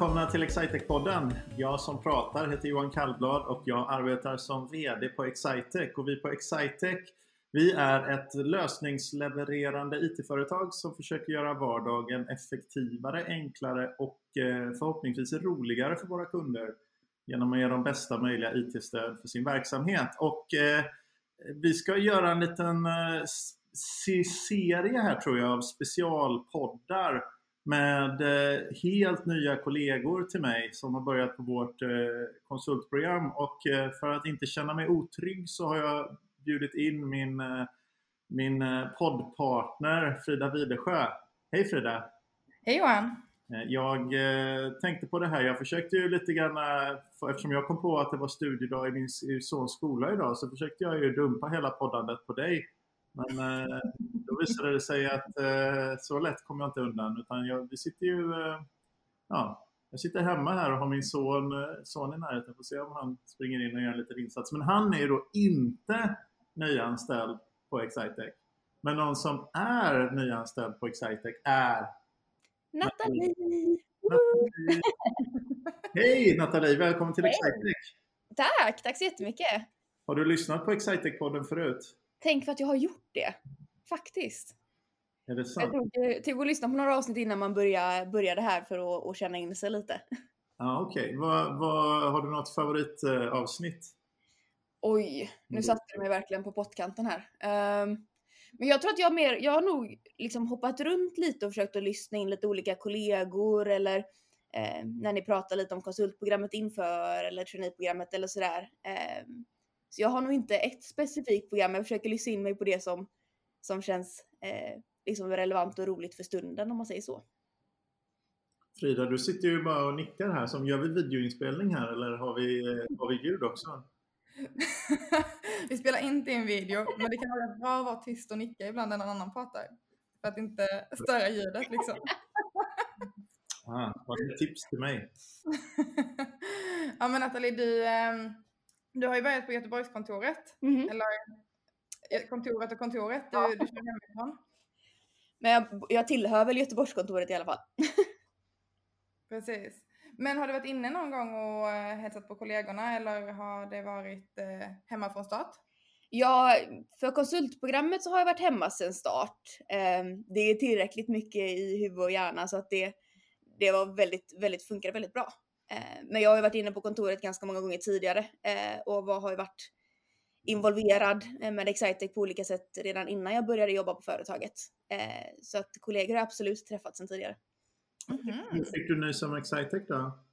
välkomna till Excitec-podden. Jag som pratar heter Johan Kallblad och jag arbetar som VD på Excitec. Och vi på Excitec vi är ett lösningslevererande IT-företag som försöker göra vardagen effektivare, enklare och eh, förhoppningsvis roligare för våra kunder genom att ge dem bästa möjliga IT-stöd för sin verksamhet. Och eh, vi ska göra en liten eh, serie här tror jag av specialpoddar med eh, helt nya kollegor till mig som har börjat på vårt eh, konsultprogram. Och eh, för att inte känna mig otrygg så har jag bjudit in min, min poddpartner Frida Widesjö. Hej Frida! Hej Johan! Jag tänkte på det här, jag försökte ju lite grann, eftersom jag kom på att det var studiedag i min sons skola idag, så försökte jag ju dumpa hela poddandet på dig men eh, då visade det sig att eh, så lätt kommer jag inte undan. Utan jag, vi sitter ju, eh, ja, jag sitter hemma här och har min son, son i närheten. Får se om han springer in och gör en liten insats. Men han är ju då inte nyanställd på Excitec. Men någon som är nyanställd på Excitec är Nathalie! Nathalie. Hej Nathalie! Välkommen till Excitec! Tack! Tack så jättemycket! Har du lyssnat på Excitec-podden förut? Tänk för att jag har gjort det. Faktiskt. Är det sant? Jag tog och lyssnade på några avsnitt innan man började, började här för att, att känna in sig lite. Ja, Okej, okay. vad, vad, har du något favoritavsnitt? Oj, nu mm. satte du mig verkligen på pottkanten här. Um, men jag tror att jag mer, jag har nog liksom hoppat runt lite och försökt att lyssna in lite olika kollegor eller eh, när ni pratar lite om konsultprogrammet inför eller traineeprogrammet eller sådär. Eh, så jag har nog inte ett specifikt program, jag försöker lyssna in mig på det som, som känns eh, liksom relevant och roligt för stunden om man säger så. Frida, du sitter ju bara och nickar här. Som gör vi videoinspelning här eller har vi, eh, har vi ljud också? vi spelar inte in video, men det kan vara bra att vara tyst och nicka ibland när någon annan pratar. För att inte störa ljudet liksom. Ah, var det tips till mig? ja men Nathalie, du, ehm, du har ju börjat på Göteborgskontoret. Mm. Eller eh, kontoret och kontoret. Du, du kör hemifrån. Men jag, jag tillhör väl Göteborgskontoret i alla fall. Precis. Men har du varit inne någon gång och eh, hälsat på kollegorna eller har det varit eh, hemma från start? Ja, för konsultprogrammet så har jag varit hemma sedan start. Eh, det är tillräckligt mycket i huvud och hjärna så att det, det var väldigt, väldigt, funkade väldigt bra. Eh, men jag har ju varit inne på kontoret ganska många gånger tidigare eh, och har ju varit involverad eh, med Excitec på olika sätt redan innan jag började jobba på företaget. Så att kollegor har absolut träffat sedan tidigare. Mm. Hur fick du nys om Excitec då?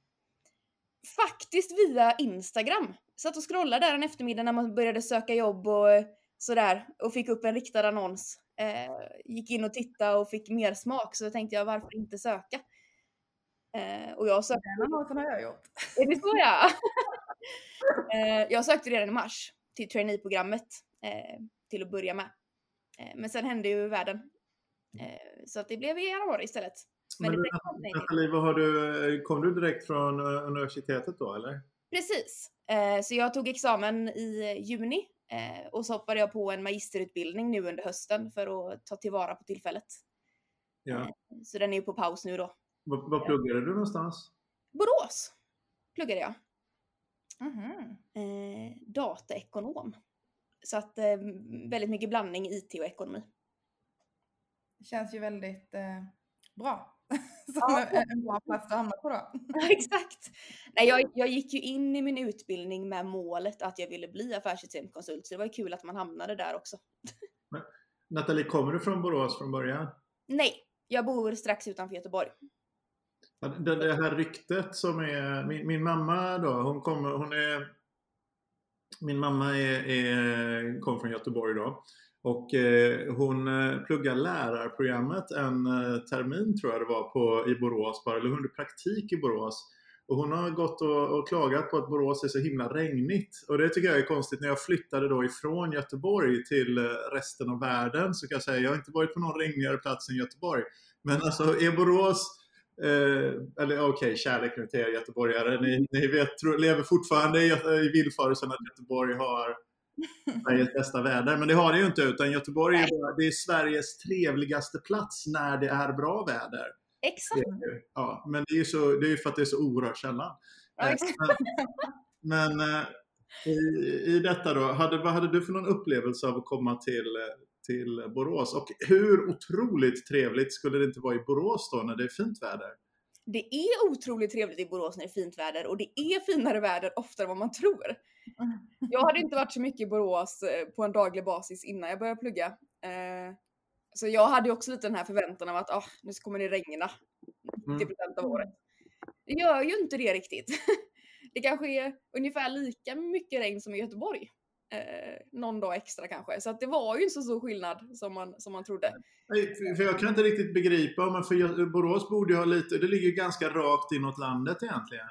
Faktiskt via Instagram. Satt och scrollade där en eftermiddag när man började söka jobb och sådär och fick upp en riktad annons. gick in och tittade och fick mer smak så tänkte jag varför inte söka. Eh, och jag sökte... Den annonsen har jag gjort. Är det så ja? eh, jag sökte redan i mars till traineeprogrammet eh, till att börja med. Eh, men sen hände ju världen. Eh, så att det blev i januari istället. Men, men Nathalie, vad har du, kom du direkt från eh, universitetet då eller? Precis. Eh, så jag tog examen i juni och så hoppade jag på en magisterutbildning nu under hösten för att ta tillvara på tillfället. Ja. Så den är ju på paus nu då var, var pluggade du någonstans? Borås pluggade jag. Mm eh, dataekonom. Så att eh, väldigt mycket blandning IT och ekonomi. Det känns ju väldigt eh, bra. Som ja. en bra plats att hamna på då. exakt. Nej, jag, jag gick ju in i min utbildning med målet att jag ville bli affärssystemkonsult. Så det var ju kul att man hamnade där också. Men, Nathalie, kommer du från Borås från början? Nej, jag bor strax utanför Göteborg. Det, det här ryktet som är... Min, min mamma då, hon kommer... Hon är... Min mamma är, är, kom från Göteborg då. Och eh, hon eh, pluggar lärarprogrammet en eh, termin tror jag det var på, i Borås bara, eller under praktik i Borås. Och hon har gått och, och, klagat på att Borås är så himla regnigt. Och det tycker jag är konstigt. När jag flyttade då ifrån Göteborg till eh, resten av världen så kan jag säga jag har inte varit på någon regnigare plats än Göteborg. Men alltså är Borås Eh, eller okej, okay, kärlek nu till er göteborgare. Ni, ni vet, tro, lever fortfarande i, i villfarelsen att Göteborg har Sveriges bästa väder. Men det har det ju inte. Utan Göteborg är, bara, det är Sveriges trevligaste plats när det är bra väder. Exakt. Ja, men det är ju så, det är för att det är så oerhört sällan. Ja, Eh, Men, men eh, i, i detta då, hade, vad hade du för någon upplevelse av att komma till, eh, till Borås? Och hur otroligt trevligt skulle det inte vara i Borås då när det är fint väder? Det är otroligt trevligt i Borås när det är fint väder och det är finare väder oftare än vad man tror. Jag hade inte varit så mycket i Borås eh, på en daglig basis innan jag började plugga. Eh, Så jag hade också lite den här förväntan av att ah, nu kommer det regna 90% av året. Det gör ju inte det riktigt. Det kanske är ungefär lika mycket regn som i Göteborg. Eh, någon dag extra kanske. Så att det var ju inte så stor skillnad som man, som man trodde. Nej, för- jag kan inte riktigt begripa, men för Borås borde ju ha lite, det ligger ju ganska rakt inåt landet egentligen.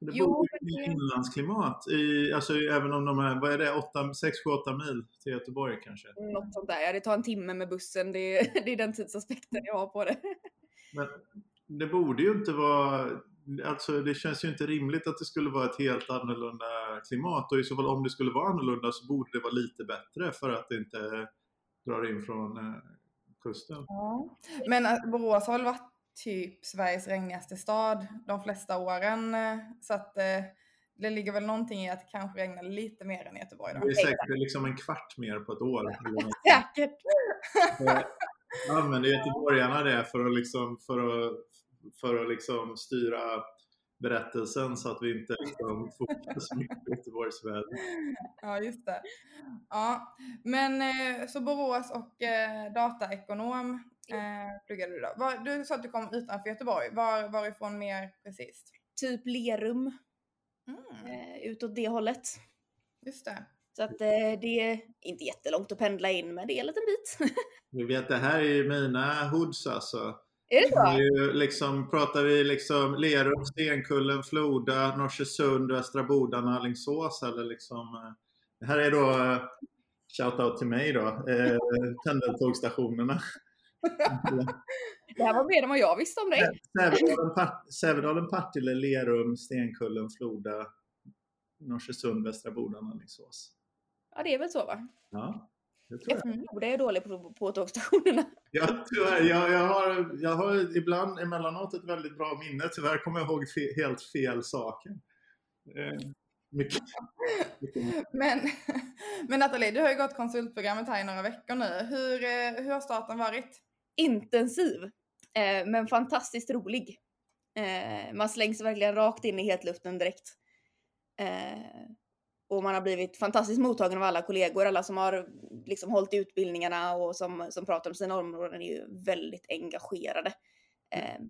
Det Jo, borde ju det- inlandsklimat, i, alltså även om de är, vad är det, 6, 7, 8 mil till Göteborg kanske. Något sånt där. Ja, det tar en timme med bussen. Det, är- det är den tidsaspekten jag har på det. Men det borde ju inte vara, alltså det känns ju inte rimligt att det skulle vara ett helt annorlunda klimat och i så fall om det skulle vara annorlunda så borde det vara lite bättre för att det inte drar in från eh, kusten. Ja. Men äh, Borås har väl varit typ Sveriges regnigaste stad de flesta åren. eh, Så att eh, det ligger väl någonting i att det kanske regnar lite mer än i Göteborg då. Det är säkert liksom en kvart mer på ett år. Säkert. Eh, Använder göteborgarna det för att liksom, för att, för att liksom styra berättelsen så att vi inte liksom fokuserar så mycket på Göteborgs väder. Ja, just det. Ja, men eh, så Borås och eh, dataekonom eh, pluggade du då. Var, du sa att du kom utanför Göteborg. Var, varifrån mer precis? Typ Lerum. Mm, Eh, utåt det hållet. just det. Så att eh, det är inte jättelångt att pendla in men det är en liten bit. Vi vet, det här är ju mina hoods alltså. Är det så? ju liksom, pratar vi liksom Lerum, Stenkullen, Floda, Norsesund, Västra Bodarna, Alingsås eller liksom eh, Det här är då eh, Shoutout till mig då, eh. Det här var mer än vad jag visste om dig. Sävedalen, Partille, Lerum, Stenkullen, Floda, Norsesund, Västra Bodarna, Alingsås. Ja det är väl så va? Ja, jag. Jag det är dålig på, på tågstationerna. Ja, tyvärr, jag, jag, har, jag har ibland emellanåt ett väldigt bra minne. Tyvärr kommer jag ihåg fe, helt fel saker. Eh, mycket, mycket. Men, men Nathalie, du har ju gått konsultprogrammet här i några veckor nu. Hur, eh, hur har starten varit? Intensiv. Eh, men fantastiskt rolig. Eh, man slängs verkligen rakt in i hetluften direkt. Eh, och man har blivit fantastiskt mottagen av alla kollegor. Alla som har liksom hållit i utbildningarna och som, som pratar om sina områden är ju väldigt engagerade. Eh,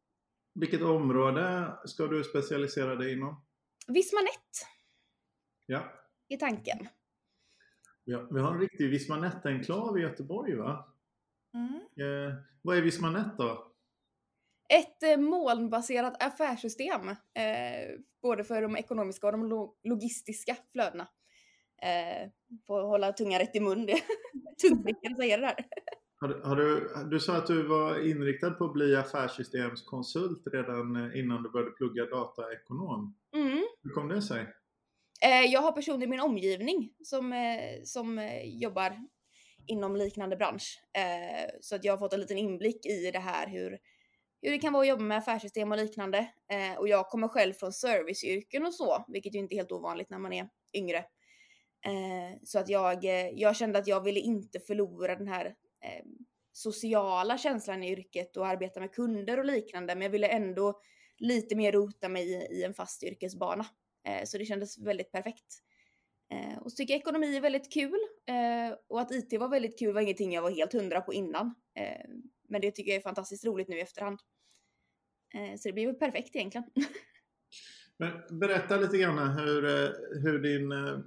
Vilket område ska du specialisera dig inom? Vismanett Ja. är tanken. Har, vi har en riktig Vismanett-enklav i Göteborg va? Mm. Eh, vad är Vismanett då? Ett eh, molnbaserat affärssystem, eh, både för de ekonomiska och de lo- logistiska flödena. Eh, får hålla tungan rätt i mun, det tungvrickande säger det där. Har, du- har du, du sa att du var inriktad på att bli affärssystemskonsult redan eh, innan du började plugga dataekonom. Mm. Hur kom det sig? Eh, jag har personer i min omgivning som, som jobbar inom liknande bransch. Så att jag har fått en liten inblick i det här hur, hur det kan vara att jobba med affärssystem och liknande. Eh, och jag kommer själv från serviceyrken och så, vilket ju inte är helt ovanligt när man är yngre. Eh, så att jag, eh, jag kände att jag ville inte förlora den här eh, sociala känslan i yrket och arbeta med kunder och liknande, men jag ville ändå lite mer rota mig i, i en fast yrkesbana. Eh, Så det kändes väldigt perfekt. Eh, Och så tycker jag ekonomi är väldigt kul. eh, Och att IT var väldigt kul var ingenting jag var helt hundra på innan. Eh, men det tycker jag är fantastiskt roligt nu i efterhand. Eh, Så det blir väl perfekt egentligen. Men berätta lite grann hur, eh, hur din eh,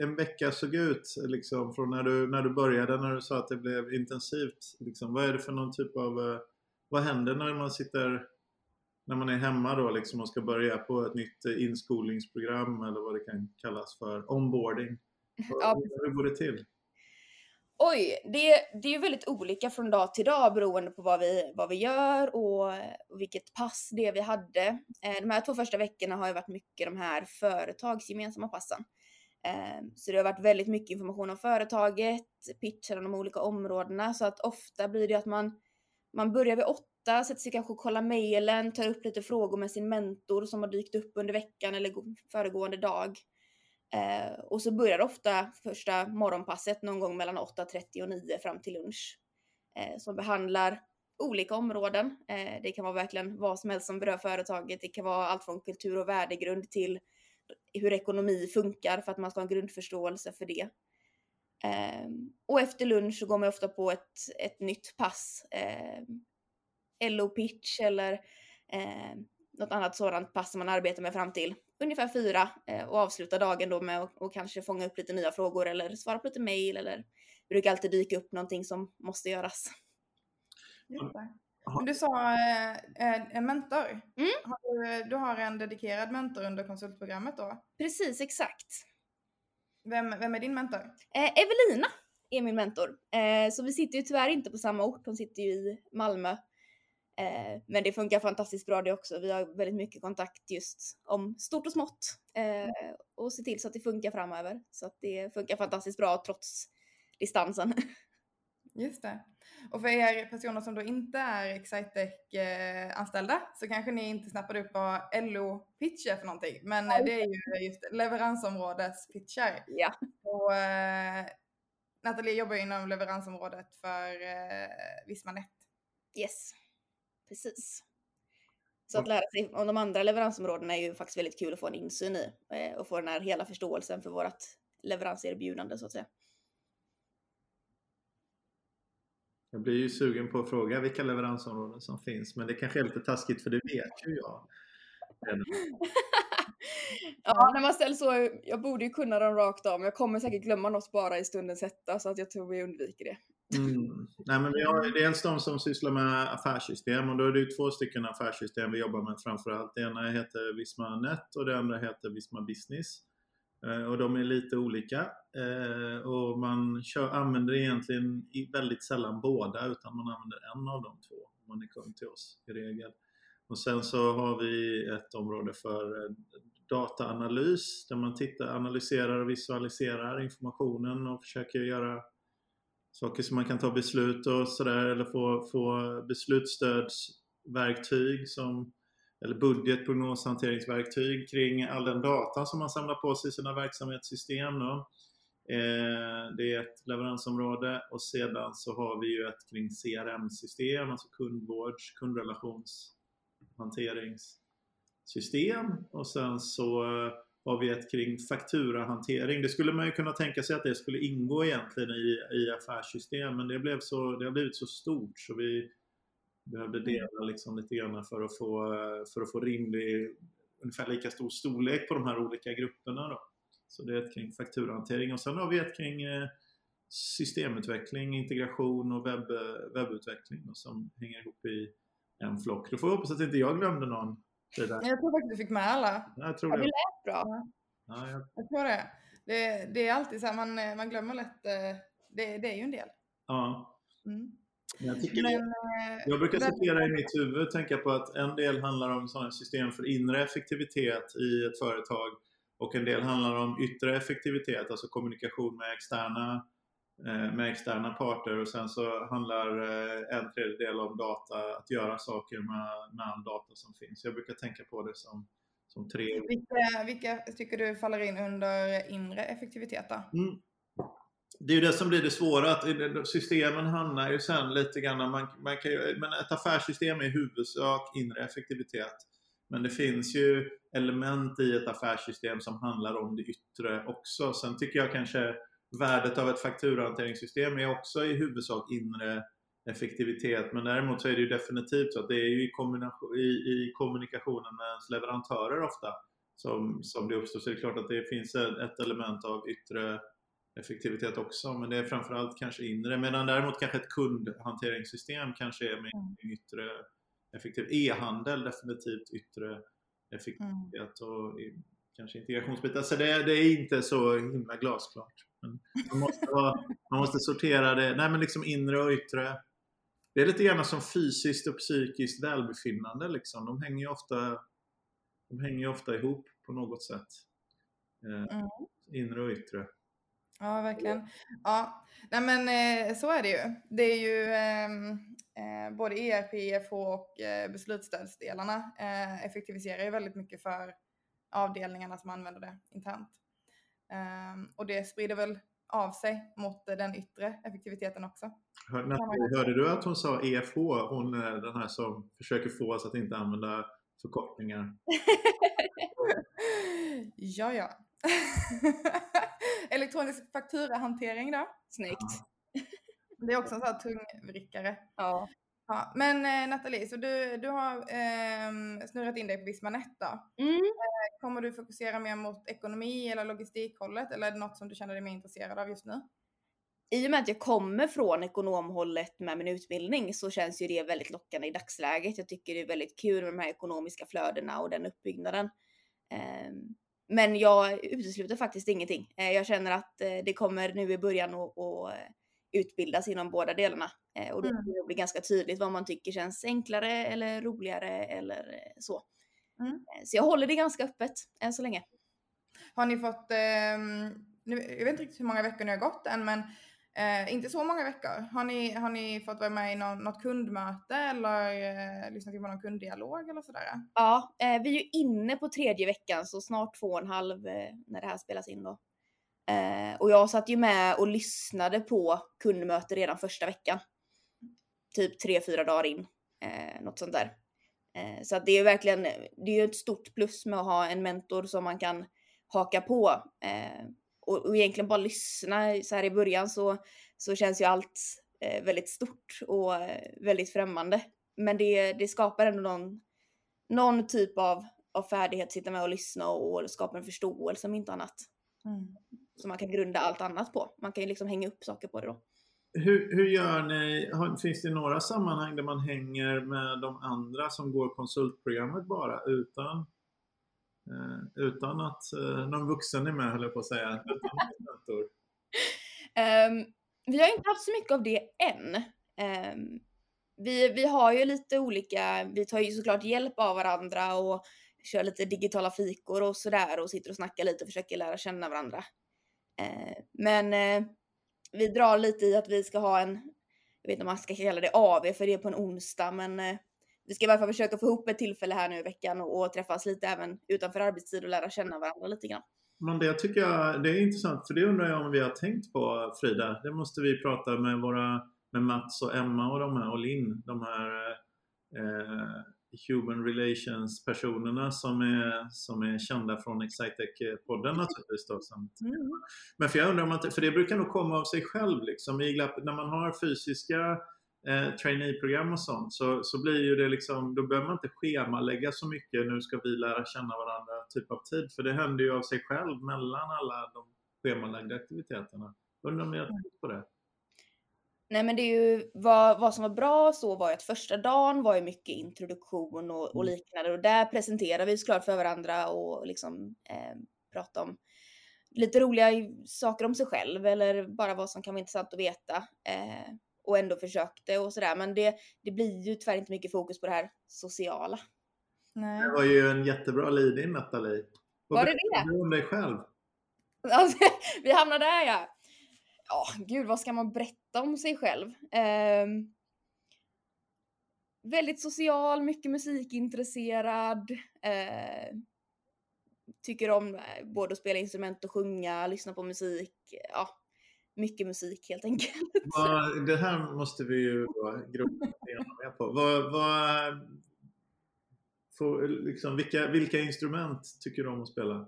en vecka såg ut liksom, från när du, när du började, när du sa att det blev intensivt. Liksom. Vad är det för någon typ av... Vad händer när man sitter när man är hemma då liksom och ska börja på ett nytt inskolningsprogram eller vad det kan kallas för, onboarding. Ja, Hur går det till? Oj, det, det är ju väldigt olika från dag till dag beroende på vad vi, vad vi gör och, och vilket pass det är vi hade. Eh, de här två första veckorna har ju varit mycket de här företagsgemensamma passen. Eh, så det har varit väldigt mycket information om företaget, pitchar om de olika områdena så att ofta blir det att man, man börjar vid åtta åtta sätter sig kanske och kollar mejlen, tar upp lite frågor med sin mentor som har dykt upp under veckan eller föregående dag. Eh, och så börjar ofta första morgonpasset någon gång mellan 8.30 och 9 fram till lunch. Eh, som behandlar olika områden. Eh, det kan vara verkligen vad som helst som berör företaget. Det kan vara allt från kultur och värdegrund till hur ekonomi funkar för att man ska ha en grundförståelse för det. Ehm, och efter lunch så går man ofta på ett, ett nytt pass. Ehm, LO-pitch eller ehm, något annat sådant pass som man arbetar med fram till ungefär fyra uh, och avslutar dagen då med att kanske fånga upp lite nya frågor eller svara på lite mail eller brukar alltid dyka upp någonting som måste göras. Du sa eh, en mentor. Mm. Har du, du har en dedikerad mentor under konsultprogrammet då? Precis, exakt. Vem, vem är din mentor? Eh, Evelina är min mentor. Eh, så vi sitter ju tyvärr inte på samma ort, hon sitter ju i Malmö. Eh, men det funkar fantastiskt bra det också. Vi har väldigt mycket kontakt just om stort och smått. Eh, och se till så att det funkar framöver. Så att det funkar fantastiskt bra trots distansen. Just det. Och för er personer som då inte är Excitec-anställda eh, så kanske ni inte snappade upp vad LO-pitch är för någonting. Men det är ju just leveransområdespitchar. Ja. Och eh, Nathalie jobbar inom leveransområdet för eh, Vismanet. Yes, precis. Så att lära sig om de andra leveransområdena är ju faktiskt väldigt kul att få en insyn i eh, och få den här hela förståelsen för vårt leveranserbjudande så att säga. Jag blir ju sugen på att fråga vilka leveransområden som finns, men det kanske är lite taskigt för det vet ju jag. ja, när man ställer så, jag borde ju kunna dem rakt av, men jag kommer säkert glömma något bara i stundens hetta, så att jag tror vi undviker det. Mm. Nej, men vi har dels de som sysslar med affärssystem och då är det ju två stycken affärssystem vi jobbar med framförallt. Det ena heter Visma Net och det andra heter Visma Business. Eh, och de är lite olika eh, och man kör, använder egentligen väldigt sällan båda utan man använder en av de två om man är kund till oss i regel. Och sen så har vi ett område för eh, dataanalys där man tittar, analyserar och visualiserar informationen och försöker göra saker som man kan ta beslut och sådär eller få, få beslutsstödsverktyg som eller budget, prognoshanteringsverktyg kring all den data som man samlar på sig i sina verksamhetssystem. Då. Eh, det är ett leveransområde och sedan så har vi ju ett kring CRM-system, alltså kundvårds, kundrelationshanteringssystem och sen så eh, har vi ett kring fakturahantering. Det skulle man ju kunna tänka sig att det skulle ingå egentligen i, i affärssystem men det, blev så, det har blivit så stort så vi behövde mm. dela liksom lite grann för att få, för att få rimlig, ungefär lika stor storlek på de här olika grupperna. Då. Så det är ett kring fakturahantering och sen har vi ett kring eh, systemutveckling, integration och webb, webbutveckling då, som hänger ihop i en flock. Då får jag hoppas att inte jag glömde någon. Jag tror faktiskt du fick med alla. Jag tror det. Ja, det bra. Ja, jag... jag tror det. det. Det är alltid så här, man, man glömmer lätt. Eh, det, det är ju en del. Ja. Mm. Jag, tycker Men, det, jag brukar citera i mitt huvud tänka på att en del handlar om sådana system för inre effektivitet i ett företag och en del handlar om yttre effektivitet, alltså kommunikation med externa, eh, med externa parter och sen så handlar eh, en tredjedel om data, att göra saker med, med all data som finns. Jag brukar tänka på det som, som tre. Vilka, vilka tycker du faller in under inre effektivitet då? Mm det är ju det som blir det svåra, att systemen hamnar ju sen lite grann, man, man kan ju, men ett affärssystem är i huvudsak inre effektivitet. Men det finns ju element i ett affärssystem som handlar om det yttre också. Sen tycker jag kanske värdet av ett fakturahanteringssystem är också i huvudsak inre effektivitet. Men däremot så är det ju definitivt så att det är ju i, i, i kommunikationen med ens leverantörer ofta som, som det uppstår. Så det är klart att det finns ett element av yttre effektivitet också, men det är framförallt kanske inre. Medan däremot kanske ett kundhanteringssystem kanske är med mm. yttre effektivitet. E-handel definitivt yttre effektivitet och kanske integrationsbitar. Så det, det, är inte så himla glasklart. Men man, måste vara, man måste sortera det, nej men liksom inre och yttre. Det är lite grann som fysiskt och psykiskt välbefinnande liksom. De hänger ju ofta, de hänger ofta ihop på något sätt. Eh, mm. Inre och yttre. Ja, verkligen. Ja, nej men eh, så är det ju. Det är ju ehm, eh, både ERP, EFH och eh, beslutsstödsdelarna eh, effektiviserar ju väldigt mycket för avdelningarna som använder det internt. Ehm, och det sprider väl av sig mot den yttre effektiviteten också. Hör, hörde du att hon sa EFH, hon är den här som försöker få oss att inte använda förkortningar? ja, ja. Elektronisk fakturahantering då. Snyggt. Det är också en sån här tungvrickare. Ja. Ja, men eh, Nathalie, så du, du har eh, snurrat in dig på Vismanet då. Mm. Kommer du fokusera mer mot ekonomi eller logistikhållet eller är det något som du känner dig mer intresserad av just nu? I och med att jag kommer från ekonomhållet med min utbildning så känns ju det väldigt lockande i dagsläget. Jag tycker det är väldigt kul med de här ekonomiska flödena och den uppbyggnaden. Ehm, men jag utesluter faktiskt ingenting. Eh, jag känner att eh, det kommer nu i början att utbildas inom båda delarna. Eh, och då Mm. blir det bli ganska tydligt vad man tycker känns enklare eller roligare eller så. Mm. Eh, Så jag håller det ganska öppet än så länge. Har ni fått, ehm, nu, jag vet inte riktigt hur många veckor ni har gått än men eh, inte så många veckor. Har ni, har ni fått vara med i någon, något kundmöte eller eh, lyssnat till någon kunddialog eller sådär? Ja, eh, vi är ju inne på tredje veckan så snart två och en halv eh, när det här spelas in då. Eh, och jag satt ju med och lyssnade på kundmöte redan första veckan. Typ tre, fyra dagar in. Eh, något sånt där. Eh, så att det är ju verkligen, det är ju ett stort plus med att ha en mentor som man kan haka på. Eh, och, och egentligen bara lyssna så här i början så, så känns ju allt eh, väldigt stort och eh, väldigt främmande. Men det, det skapar ändå någon, någon typ av, av färdighet, sitta med och lyssna och, och skapa en förståelse om inte annat. Mm. Som man kan grunda allt annat på. Man kan ju liksom hänga upp saker på det då. Hur, hur gör ni? Finns det några sammanhang där man hänger med de andra som går konsultprogrammet bara utan eh, utan att eh, någon vuxen är med höll jag på att säga. Ehm, vi har inte haft så mycket av det än. Ehm, vi, vi har ju lite olika, vi tar ju såklart hjälp av varandra och kör lite digitala fikor och sådär och sitter och snackar lite och försöker lära känna varandra. Eh, men eh, vi drar lite i att vi ska ha en, jag vet inte om man ska kalla det AV för det är på en onsdag, men eh, vi ska i alla fall försöka få ihop ett tillfälle här nu i veckan och, och träffas lite även utanför arbetstid och lära känna varandra lite grann. Men det tycker jag det är intressant för det undrar jag om vi har tänkt på Frida. Det måste vi prata med våra med Mats och Emma och de här och Linn, de här eh, Human Relations personerna som är, som är kända från Excitec-podden naturligtvis. Då, som, Men för jag undrar om att, för det brukar nog komma av sig själv liksom. I, glapp- när man har fysiska eh, trainee-program och sånt så, så blir ju det liksom, då behöver man inte schemalägga så mycket, nu ska vi lära känna varandra typ av tid. För det händer ju av sig själv mellan alla de schemalagda aktiviteterna. Undrar om ni har tänkt på det? Nej men det är ju vad, vad som var bra så var ju att första dagen var ju mycket introduktion och, och Mm. liknande och där presenterar vi såklart för varandra och liksom eh, prata om lite roliga saker om sig själv eller bara vad som kan vara intressant att veta. Eh, och ändå försökte och sådär men det, det blir ju tyvärr inte mycket fokus på det här sociala. Nej. Det var ju en jättebra lead-in Nathalie. Vad Var det du om dig själv? Alltså, vi hamnar där ja. Ja, gud vad ska man berätta om sig själv? Ehm, väldigt social, mycket musikintresserad. Eh, tycker om eh, både att spela instrument och sjunga, lyssna på musik. Ja, mycket musik helt enkelt. Det här måste vi ju ner mer på. Vad, vad, får, liksom, vilka, vilka instrument tycker du om att spela?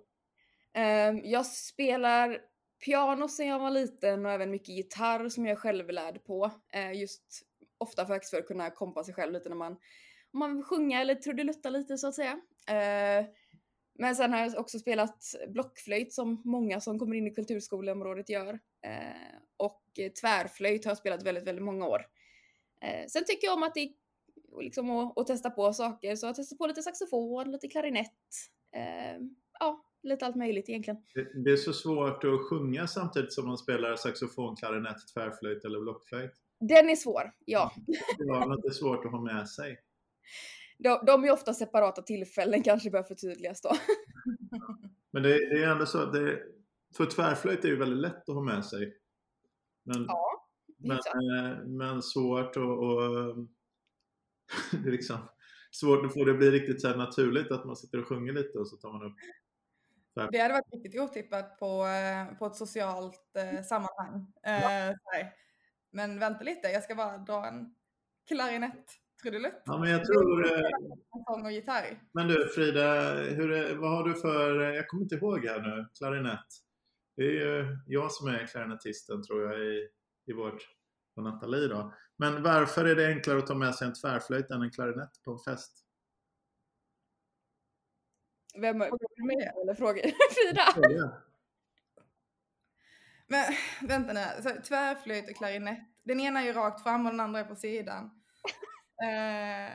Ehm, jag spelar piano sen jag var liten och även mycket gitarr som jag är självlärd på. Eh, just ofta faktiskt för att kunna kompa sig själv lite när man, om man vill sjunga eller trudelutta lite så att säga. Eh, men sen har jag också spelat blockflöjt som många som kommer in i kulturskoleområdet gör. Eh, och tvärflöjt har jag spelat väldigt, väldigt många år. Eh, sen tycker jag om att det är liksom att, att testa på saker, så jag testar på lite saxofon, lite klarinett. Eh, ja, lite allt möjligt egentligen. Det, det är så svårt att sjunga samtidigt som man spelar saxofon, klarinett, tvärflöjt eller blockflöjt. Den är svår, ja. Det var något det är svårt att ha med sig. De, de är ofta separata tillfällen kanske bör förtydligas då. Men det, det är ändå så att det, för tvärflöjt är ju väldigt lätt att ha med sig. Men, Ja, men, eh, men svårt och, och det är liksom svårt att få det att bli riktigt så naturligt att man sitter och sjunger lite och så tar man upp. Det hade varit riktigt otippat på, eh, på ett socialt eh, sammanhang. Eh, här. Men vänta lite, jag ska bara dra en klarinett trudelutt. Ja, men jag tror... eh, sång och gitarr. Men du Frida, hur vad har du för, jag kommer inte ihåg här nu, klarinett. Det är ju jag som är klarinettisten tror jag i, i vårt, på Nathalie då. Men varför är det enklare att ta med sig en tvärflöjt än en klarinett på en fest? Vem Frågar du eller frågor? Frida? Ja. Men vänta nu, så, tvärflöjt och klarinett. Den ena är ju rakt fram och den andra är på sidan. Eh,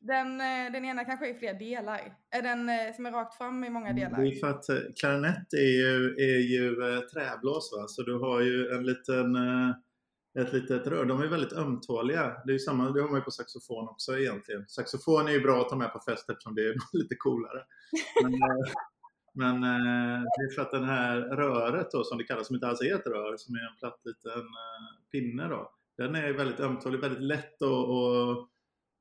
den, eh, den ena kanske är i flera delar. Är den eh, som är rakt fram i många delar? Det är för att eh, klarinett är ju, är ju träblås va? så du har ju en liten, ett litet rör. De är väldigt ömtåliga. Det är ju samma, det har man ju på saxofon också egentligen. Saxofon är ju bra att ta med på fest eftersom det är lite coolare. Men, eh, men eh, det är för att det här röret då som det kallas, som inte alls är ett rör, som är en platt liten eh, pinne då. Den är väldigt ömtålig, väldigt lätt att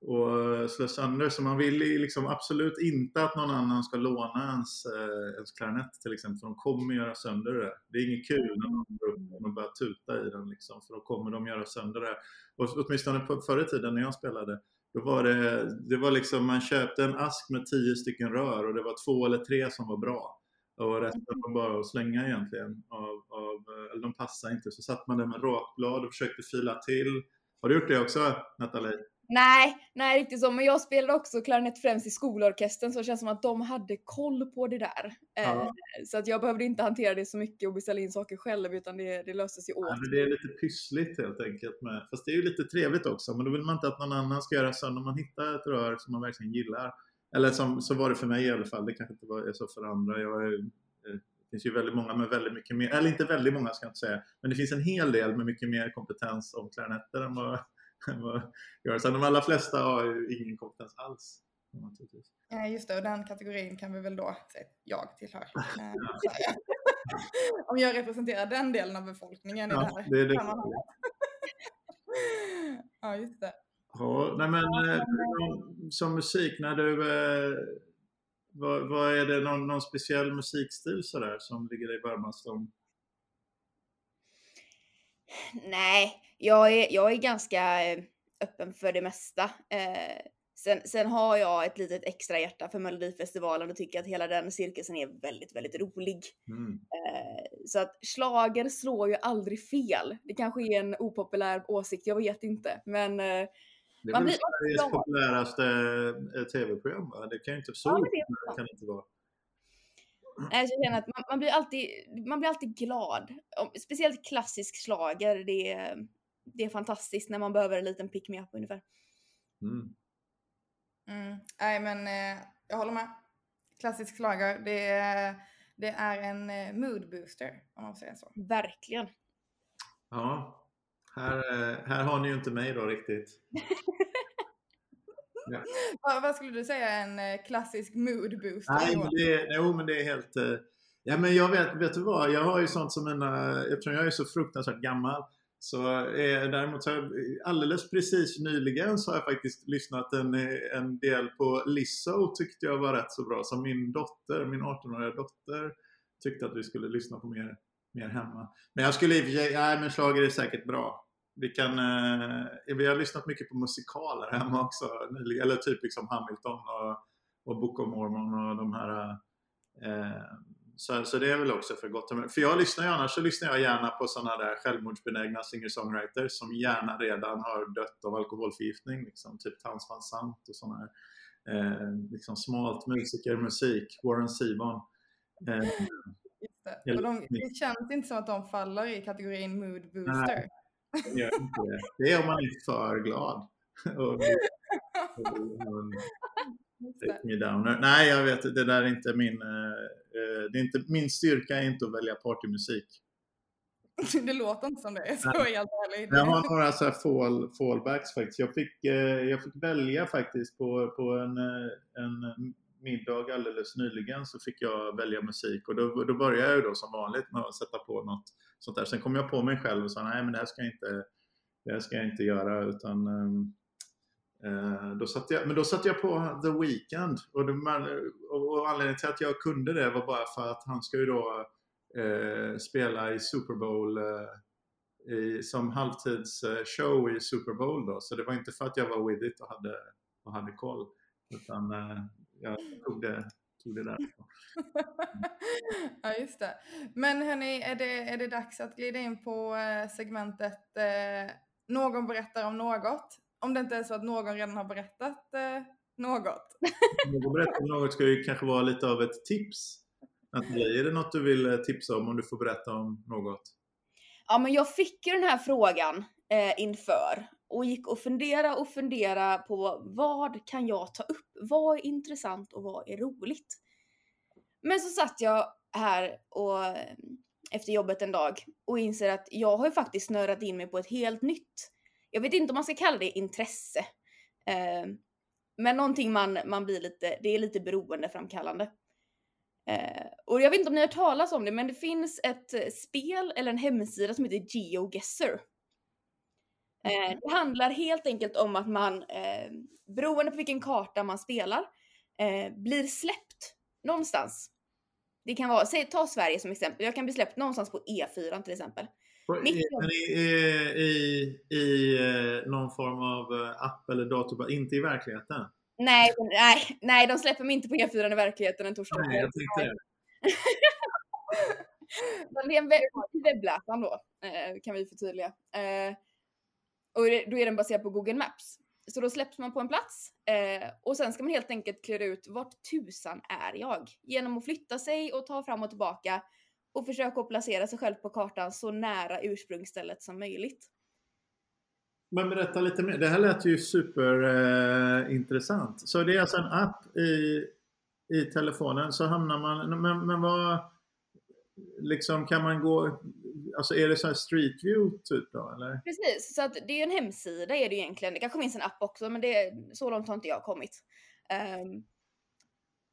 och eh, slå sönder. Så man vill liksom absolut inte att någon annan ska låna ens, eh, ens klarinett till exempel. För de kommer göra sönder det. Det är inget kul när någon går upp och börjar tuta i den liksom. För då kommer de göra sönder det. Och åtminstone på, förr i tiden när jag spelade. Då var det, det var liksom, man köpte en ask med tio stycken rör och det var två eller tre som var bra. Och resten var bara att slänga egentligen. Av, av, eh, eller de passade inte. Så satt man där med rakblad och försökte fila till. Har du gjort det också Nathalie? Nej, nej riktigt så. Men jag spelade också klarinett främst i skolorkestern så det känns som att de hade koll på det där. Eh, Ja. Så att jag behövde inte hantera det så mycket och beställa in saker själv utan det, det löstes ju åt. Ja, det är lite pyssligt helt enkelt. Med. Fast det är ju lite trevligt också. Men då vill man inte att någon annan ska göra sönder. Om man hittar ett rör som man verkligen gillar. Eller som, så var det för mig i alla fall. Det kanske inte var så för andra. Jag är, eh, det finns ju väldigt många med väldigt mycket mer. Eller inte väldigt många ska jag inte säga. Men det finns en hel del med mycket mer kompetens om klarinetter än vad, Så de allra flesta har ju ingen kompetens alls. Eh, just det, och den kategorin kan vi väl då säga att jag tillhör. Eh. Om jag representerar den delen av befolkningen i det Ja, här det är det. sammanhanget. ja, just det. Ja, nej men eh, som musik, när du... Eh, vad, vad är det, någon, någon speciell musikstil sådär som ligger dig varmast om? Nej, jag är, jag är ganska eh, öppen för det mesta. Eh, sen, sen har jag ett litet extra hjärta för Melodifestivalen och tycker att hela den cirkusen är väldigt, väldigt rolig. Mm. Eh, så att slager slår ju aldrig fel. Det kanske är en opopulär åsikt, jag vet inte. Men eh, Det är Man väl Sveriges populäraste eh, tv-program va? Det kan ju inte så Ja, det kan det inte vara. nej, jag känner att man, man, blir alltid, man blir alltid glad. Speciellt klassisk slager, det är, det är fantastiskt när man behöver en liten pick-me-up ungefär. Mm. Mm. Nej, men eh, jag håller med. Klassisk slager, det är, det är en eh, mood booster om man säger så. Verkligen. Ja, här, eh, här har ni ju inte mig då riktigt. Vad, vad skulle du säga är en eh, klassisk mood booster? Nej, men det, är- jo, men det är helt... Ja, men jag vet, vet du vad? Jag har ju sånt som mina... Eftersom jag är så fruktansvärt gammal så eh, däremot så har jag alldeles precis nyligen så har jag faktiskt lyssnat en, eh, en del på Lizzo tyckte jag var rätt så bra. Så min dotter, min 18-åriga dotter tyckte att vi skulle lyssna på mer, mer hemma. Men jag skulle i och för sig, nej men schlager är säkert bra. Vi kan, eh, vi har lyssnat mycket på musikaler hemma också nyligen. Eller typ liksom Hamilton och, och Book of Mormon och de här eh, så, så det är väl också för gott humör. För jag lyssnar ju annars så lyssnar jag gärna på sådana där självmordsbenägna singer-songwriters som gärna redan har dött av alkoholförgiftning. Liksom, typ Towns Van Sant och sådana här eh, liksom smalt musikermusik. Warren Zevon. Eh, det. Och de, det känns inte som att de faller i kategorin mood booster. det gör inte det. det är om man är för glad. och, och, och. Take me downer. Nej, jag vet det där är inte min... eh, eh, det är inte, min styrka är inte att välja partymusik. Det låter inte som det, är, så är jag helt ärlig. Jag har några så här fall, fallbacks faktiskt. Jag fick, eh, jag fick välja faktiskt på, på en, en middag alldeles nyligen så fick jag välja musik och då, då började jag ju då som vanligt med att sätta på något sånt där. Sen kom jag på mig själv och sa nej men det här ska jag inte, det ska jag inte göra utan um, Eh, då satt jag, men då satte jag på The Weeknd och, det, och, anledningen till att jag kunde det var bara för att han ska ju då eh, spela i Super Bowl eh, i, som halvtidsshow eh, i Super Bowl då. Så det var inte för att jag var with it och hade, och hade koll. Utan eh, jag tog det, tog det där. ja, just det. Men hörni, är det, är det dags att glida in på eh, segmentet eh, Någon berättar om något? Om det inte är så att någon redan har berättat eh, något. Någon berättar något ska ju kanske vara lite av ett tips. Nathalie, är det något du vill eh, tipsa om om du får berätta om något? Ja, men jag fick ju den här frågan eh, inför och gick och fundera och fundera på vad kan jag ta upp? Vad är intressant och vad är roligt? Men så satt jag här och eh, efter jobbet en dag och inser att jag har ju faktiskt snörat in mig på ett helt nytt. Jag vet inte om man ska kalla det intresse. Eh, men någonting man, man blir lite, det är lite beroendeframkallande. Eh, och jag vet inte om ni har hört talas om det, men det finns ett eh, spel eller en hemsida som heter GeoGuessr. Eh, det handlar helt enkelt om att man, eh, beroende på vilken karta man spelar, eh, blir släppt någonstans. Det kan vara, säg, ta Sverige som exempel. Jag kan bli släppt någonstans på E4 till exempel. I, i, i, i eh, någon form av eh, app eller dator, inte i verkligheten? Nej, nej, nej, de släpper mig inte på E4 i verkligheten en torsdag. Nej, jag tänkte det. det är en webb webbläsaren då, eh, kan vi förtydliga. Och då är den baserad på Google Maps. Så då släpps man på en plats eh, och sen ska man helt enkelt klura ut vart tusan är jag? Genom att flytta sig och ta fram och tillbaka och försöka att placera sig själv på kartan så nära ursprungsstället som möjligt. Men berätta lite mer. Det här lät ju superintressant. Eh, så det är alltså en app i, i telefonen så hamnar man... Men, men vad... Liksom kan man gå... Alltså är det så här Street View typ då eller? Precis, så att det är en hemsida är det egentligen. Det kanske finns en app också men det, så långt har inte jag kommit. Um,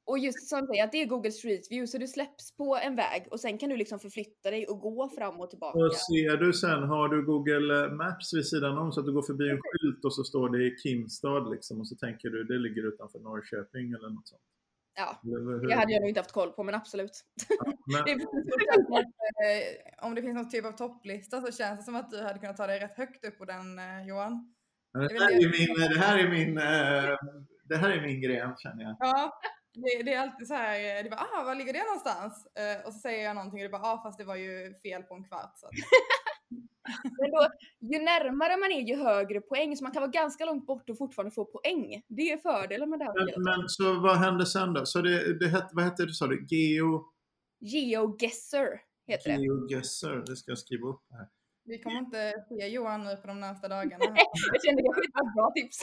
och just som säger att det är Google Street View så du släpps på en väg och sen kan du liksom förflytta dig och gå fram och tillbaka. Och ser du sen, har du Google Maps vid sidan om så att du går förbi en skylt och så står det i Kimstad liksom och så tänker du det ligger utanför Norrköping eller något sånt? Ja, det hade jag nog inte haft koll på men absolut. Ja, men... det eh, om det finns någon typ av topplista så känns det som att du hade kunnat ta dig rätt högt upp på den eh, Johan. Det här, är min, det, här är min, eh, det här är min gren känner jag. Ja, det, det, är alltid så här, det bara, ah, var ligger det någonstans? Uh, och så säger jag någonting och det bara, ah, fast det var ju fel på en kvart. Så. Men då, ju närmare man är ju högre poäng, så man kan vara ganska långt bort och fortfarande få poäng. Det är fördelen med det här. Men, men så vad hände sen då? Så det, det hette, vad hette det du sa? Det? Geo... GeoGuessr heter det. GeoGuessr, det ska jag skriva upp här. Vi kommer inte se Johan nu på de närmsta dagarna. jag kände det var ett bra tips.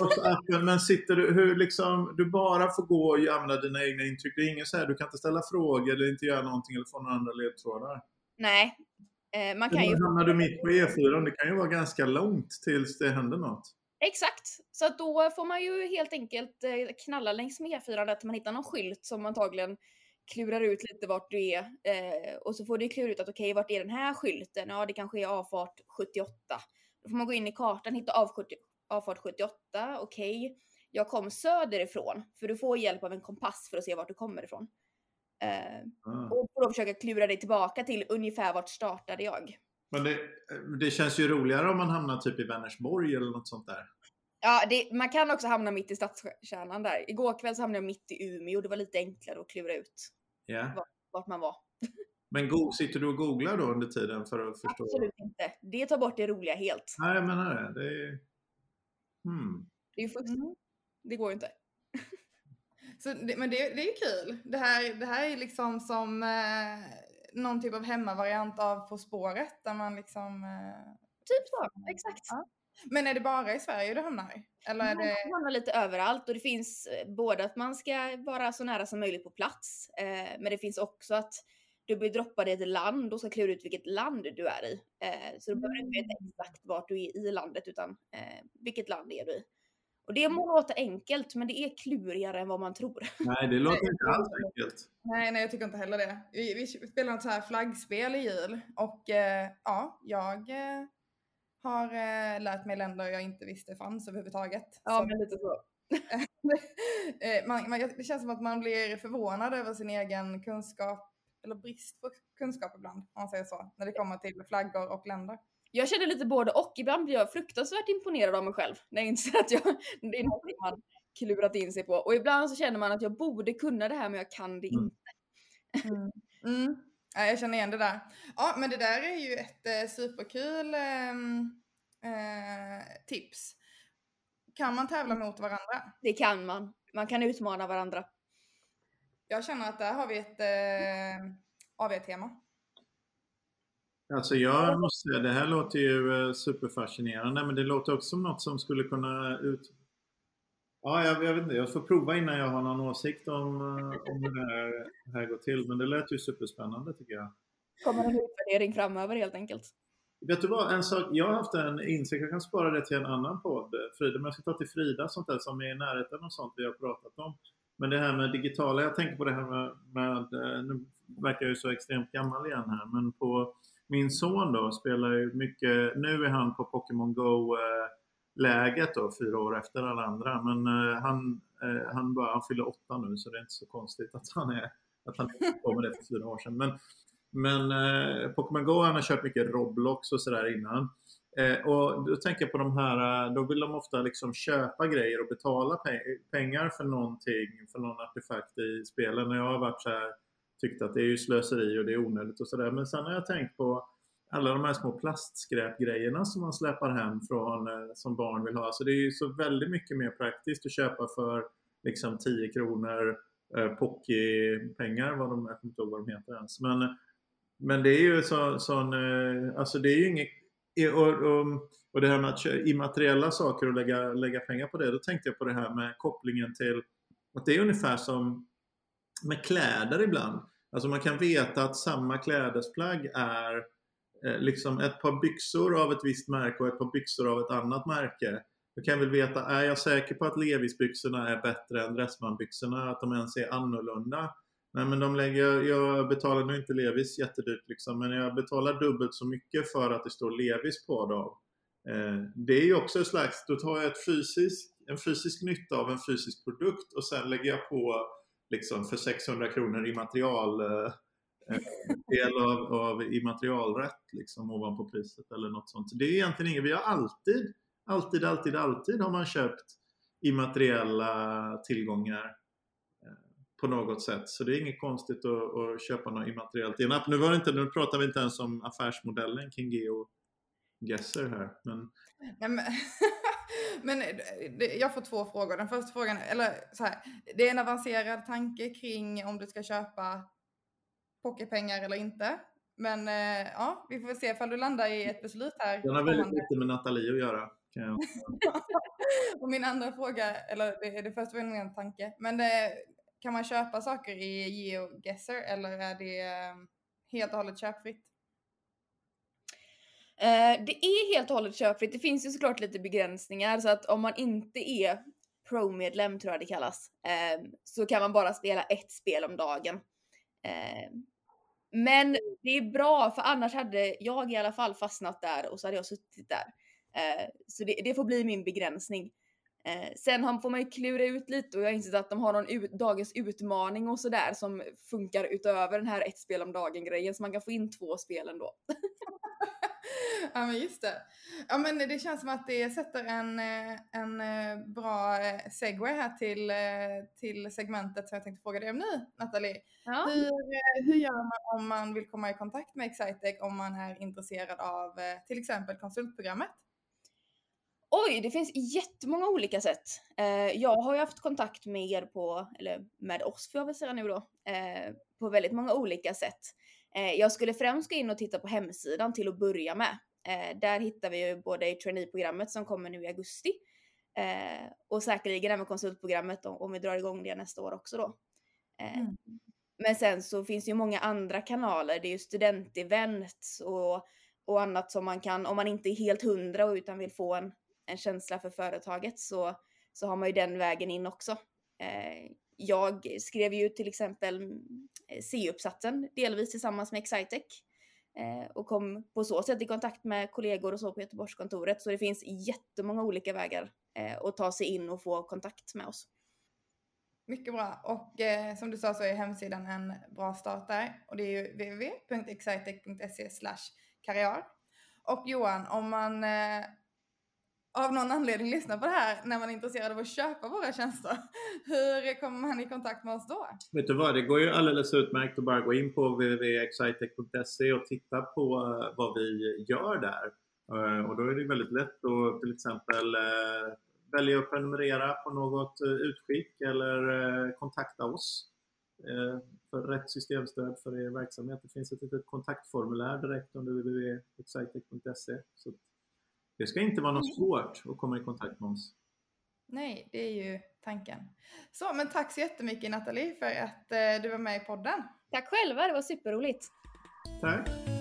men sitter du, hur liksom, du bara får gå och använda dina egna intryck. Det är ingen så här, du kan inte ställa frågor eller inte göra någonting eller få några andra ledtrådar. Nej. Eh, man kan ju... Hamnar du mitt på E4, det kan ju vara ganska långt tills det händer något. Exakt, så att då får man ju helt enkelt eh, knalla längs med E4 att man hittar någon skylt som antagligen klurar ut lite vart du är eh, och så får du klura ut att okej, okay, vart är den här skylten? Ja, det kanske är avfart 78. Då får man gå in i kartan, hitta av 70, avfart 78. Okej, okay. jag kom söderifrån, för du får hjälp av en kompass för att se vart du kommer ifrån. Eh, mm. Och då försöka klura dig tillbaka till ungefär vart startade jag. Men det, det känns ju roligare om man hamnar typ i Vänersborg eller något sånt där. Ja, det, man kan också hamna mitt i stadskärnan där. Igår kväll så hamnade jag mitt i Umeå och det var lite enklare att klura ut yeah. vart, vart man var. Men go sitter du och googlar då under tiden för att förstå? Absolut inte. Det tar bort det roliga helt. Nej, jag menar det. Det är, hmm. det är ju fusk. Mm. Det går ju inte. Så men det, det är ju kul. Det här, det här är liksom som eh, någon typ av hemmavariant av På spåret där man liksom... Eh... Typ så, exakt. Ja. Men är det bara i Sverige du hamnar? Eller är det... Man hamnar lite överallt och det finns eh, både att man ska vara så nära som möjligt på plats, eh, men det finns också att du blir droppad i ett land och ska klura ut vilket land du är i. Eh, så du behöver inte veta mm. exakt vart du är i landet utan eh, vilket land är du i. Och det må låta enkelt, men det är klurigare än vad man tror. Nej, det låter inte alls enkelt. Nej, nej, jag tycker inte heller det. Vi, vi spelar något så här flaggspel i jul och eh, ja, jag eh, har eh, lärt mig länder jag inte visste fanns överhuvudtaget. Ja, Så- men lite så. Eh, man, man, det känns som att man blir förvånad över sin egen kunskap, eller brist på kunskap ibland, om man säger så, när det kommer till flaggor och länder. Jag känner lite både och. Ibland blir jag fruktansvärt imponerad av mig själv när jag inser att jag, det är någonting man klurat in sig på. Och ibland så känner man att jag borde kunna det här men jag kan det Mm. inte. Mm. Ja, jag känner igen det där. Ja, men det där är ju ett eh, superkul ehm, eh, tips. Kan man tävla mot varandra? Det kan man. Man kan utmana varandra. Jag känner att där har vi ett eh, AV-tema. Alltså jag måste säga, det här låter ju eh, superfascinerande men det låter också som något som skulle kunna ut... Ja, jag, jag vet inte, jag får prova innan jag har någon åsikt om, eh, om hur det här, det här går till. Men det lät ju superspännande tycker jag. Kommer en utvärdering framöver helt enkelt. Vet du vad, en sak, jag har haft en insikt, jag kan spara det till en annan podd, Frida, men jag ska ta till Frida sånt där som är i närheten och sånt vi har pratat om. Men det här med digitala, jag tänker på det här med, med eh, nu verkar jag ju så extremt gammal igen här, men på min son då spelar ju mycket, nu är han på Pokémon Go eh, läget då, fyra år efter alla andra, men eh, han, eh, han, bara, han fyller åtta nu så det är inte så konstigt att han är att han kom med det för fyra år sedan. Men, men eh, Pokémon Go han har kört mycket Roblox och sådär innan. Eh, och då tänker jag på de här, eh, då vill de ofta liksom köpa grejer och betala pe- pengar för någonting, för någon artefakt i spelen. Och jag har varit så här, tyckt att det är ju slöseri och det är onödigt och sådär. Men sen har jag tänkt på alla de här små plastskräpgrejerna som man släpar hem från, eh, som barn vill ha. Så det är ju så väldigt mycket mer praktiskt att köpa för liksom 10 kronor eh, Pocky-pengar, vad de, jag kommer inte ihåg vad de heter ens. Men, men det är ju så, sån, eh, alltså det är ju inget, och, och, och det här med att immateriella saker och lägga, lägga pengar på det, då tänkte jag på det här med kopplingen till att det är ungefär som med kläder ibland. Alltså man kan veta att samma klädesplagg är Eh, liksom ett par byxor av ett visst märke och ett par byxor av ett annat märke. Då kan jag väl veta, är jag säker på att Levis-byxorna är bättre än Dressman-byxorna? Att de ens är annorlunda? Nej men de lägger, jag betalar nu inte Levis jättedyrt liksom, men jag betalar dubbelt så mycket för att det står Levis på dem. Eh, det är ju också ett slags, då tar jag ett fysisk, en fysisk nytta av en fysisk produkt och sen lägger jag på liksom för 600 kronor i material eh, Eh, del av, av immaterialrätt liksom ovanpå priset eller något sånt. Det är egentligen inget, vi har alltid, alltid, alltid, alltid har man köpt immateriella tillgångar eh, på något sätt. Så det är inget konstigt att, att köpa något immateriellt. i en app. Nu, var det inte, nu pratar vi inte ens om affärsmodellen kring Geo Gesser här. Men Nej, men, men eh, det, jag får två frågor. Den första frågan, eller så här, det är en avancerad tanke kring om du ska köpa pokerpengar eller inte. Men eh, ja, vi får se ifall du landar i ett beslut här. den har väldigt lite med Nathalie att göra. Kan jag. Och min andra fråga, eller det, det första var en tanke, men eh, kan man köpa saker i GeoGuessr eller är det eh, helt och hållet köpfritt? Eh, det är helt och hållet köpfritt. Det finns ju såklart lite begränsningar så att om man inte är Pro-medlem tror jag det kallas, eh, så kan man bara spela ett spel om dagen. Men det är bra för annars hade jag i alla fall fastnat där och så hade jag suttit där. Eh, så det, det får bli min begränsning. Eh, sen får man ju klura ut lite och jag har insett att de har någon ut, dagens utmaning och sådär som funkar utöver den här ett spel om dagen grejen så man kan få in två spel ändå. ja men just det. Ja men det känns som att det sätter en, eh, en eh, bra eh, segway här till, till segmentet som jag tänkte fråga dig om nu Nathalie. Ja. Hur, hur gör man om man vill komma i kontakt med Excitec om man är intresserad av till exempel konsultprogrammet? Oj, det finns jättemånga olika sätt. Jag har ju haft kontakt med er på, eller med oss får jag väl säga nu då, på väldigt många olika sätt. Eh, jag skulle främst gå in och titta på hemsidan till att börja med. Eh, där hittar vi ju både i traineeprogrammet som kommer nu i augusti eh, och säkerligen även konsultprogrammet om, vi drar igång det nästa år också då. Mm. Men sen så finns det ju många andra kanaler. Det är ju studentevent och, och annat som man kan, om man inte är helt hundra utan vill få en, en känsla för företaget så, så har man ju den vägen in också. Jag skrev ju till exempel Eh, C-uppsatsen delvis tillsammans med Excitec eh, och kom på så sätt i kontakt med kollegor och så på Göteborgskontoret. Så det finns jättemånga olika vägar eh, att ta sig in och få kontakt med oss. Mycket bra. Och eh, som du sa så är hemsidan en bra start där. Och det är ju www.excitec.se karriär. Och Johan, om man eh, av någon anledning lyssnar på det här när man är intresserad av att köpa våra tjänster, hur kommer man i kontakt med oss då? Vet du vad, det går ju alldeles utmärkt att bara gå in på www.excitec.se och titta på eh, vad vi gör där. Eh, och då är det väldigt lätt att till exempel eh, välja att prenumerera på något utskick eller kontakta oss för rätt systemstöd för er verksamhet. Det finns ett litet kontaktformulär direkt under www.excitec.se. Det ska inte vara något mm. svårt att komma i kontakt med oss. Nej, det är ju tanken. Så, men tack så jättemycket Nathalie för att eh, du var med i podden. Tack själva, det var superroligt. Tack.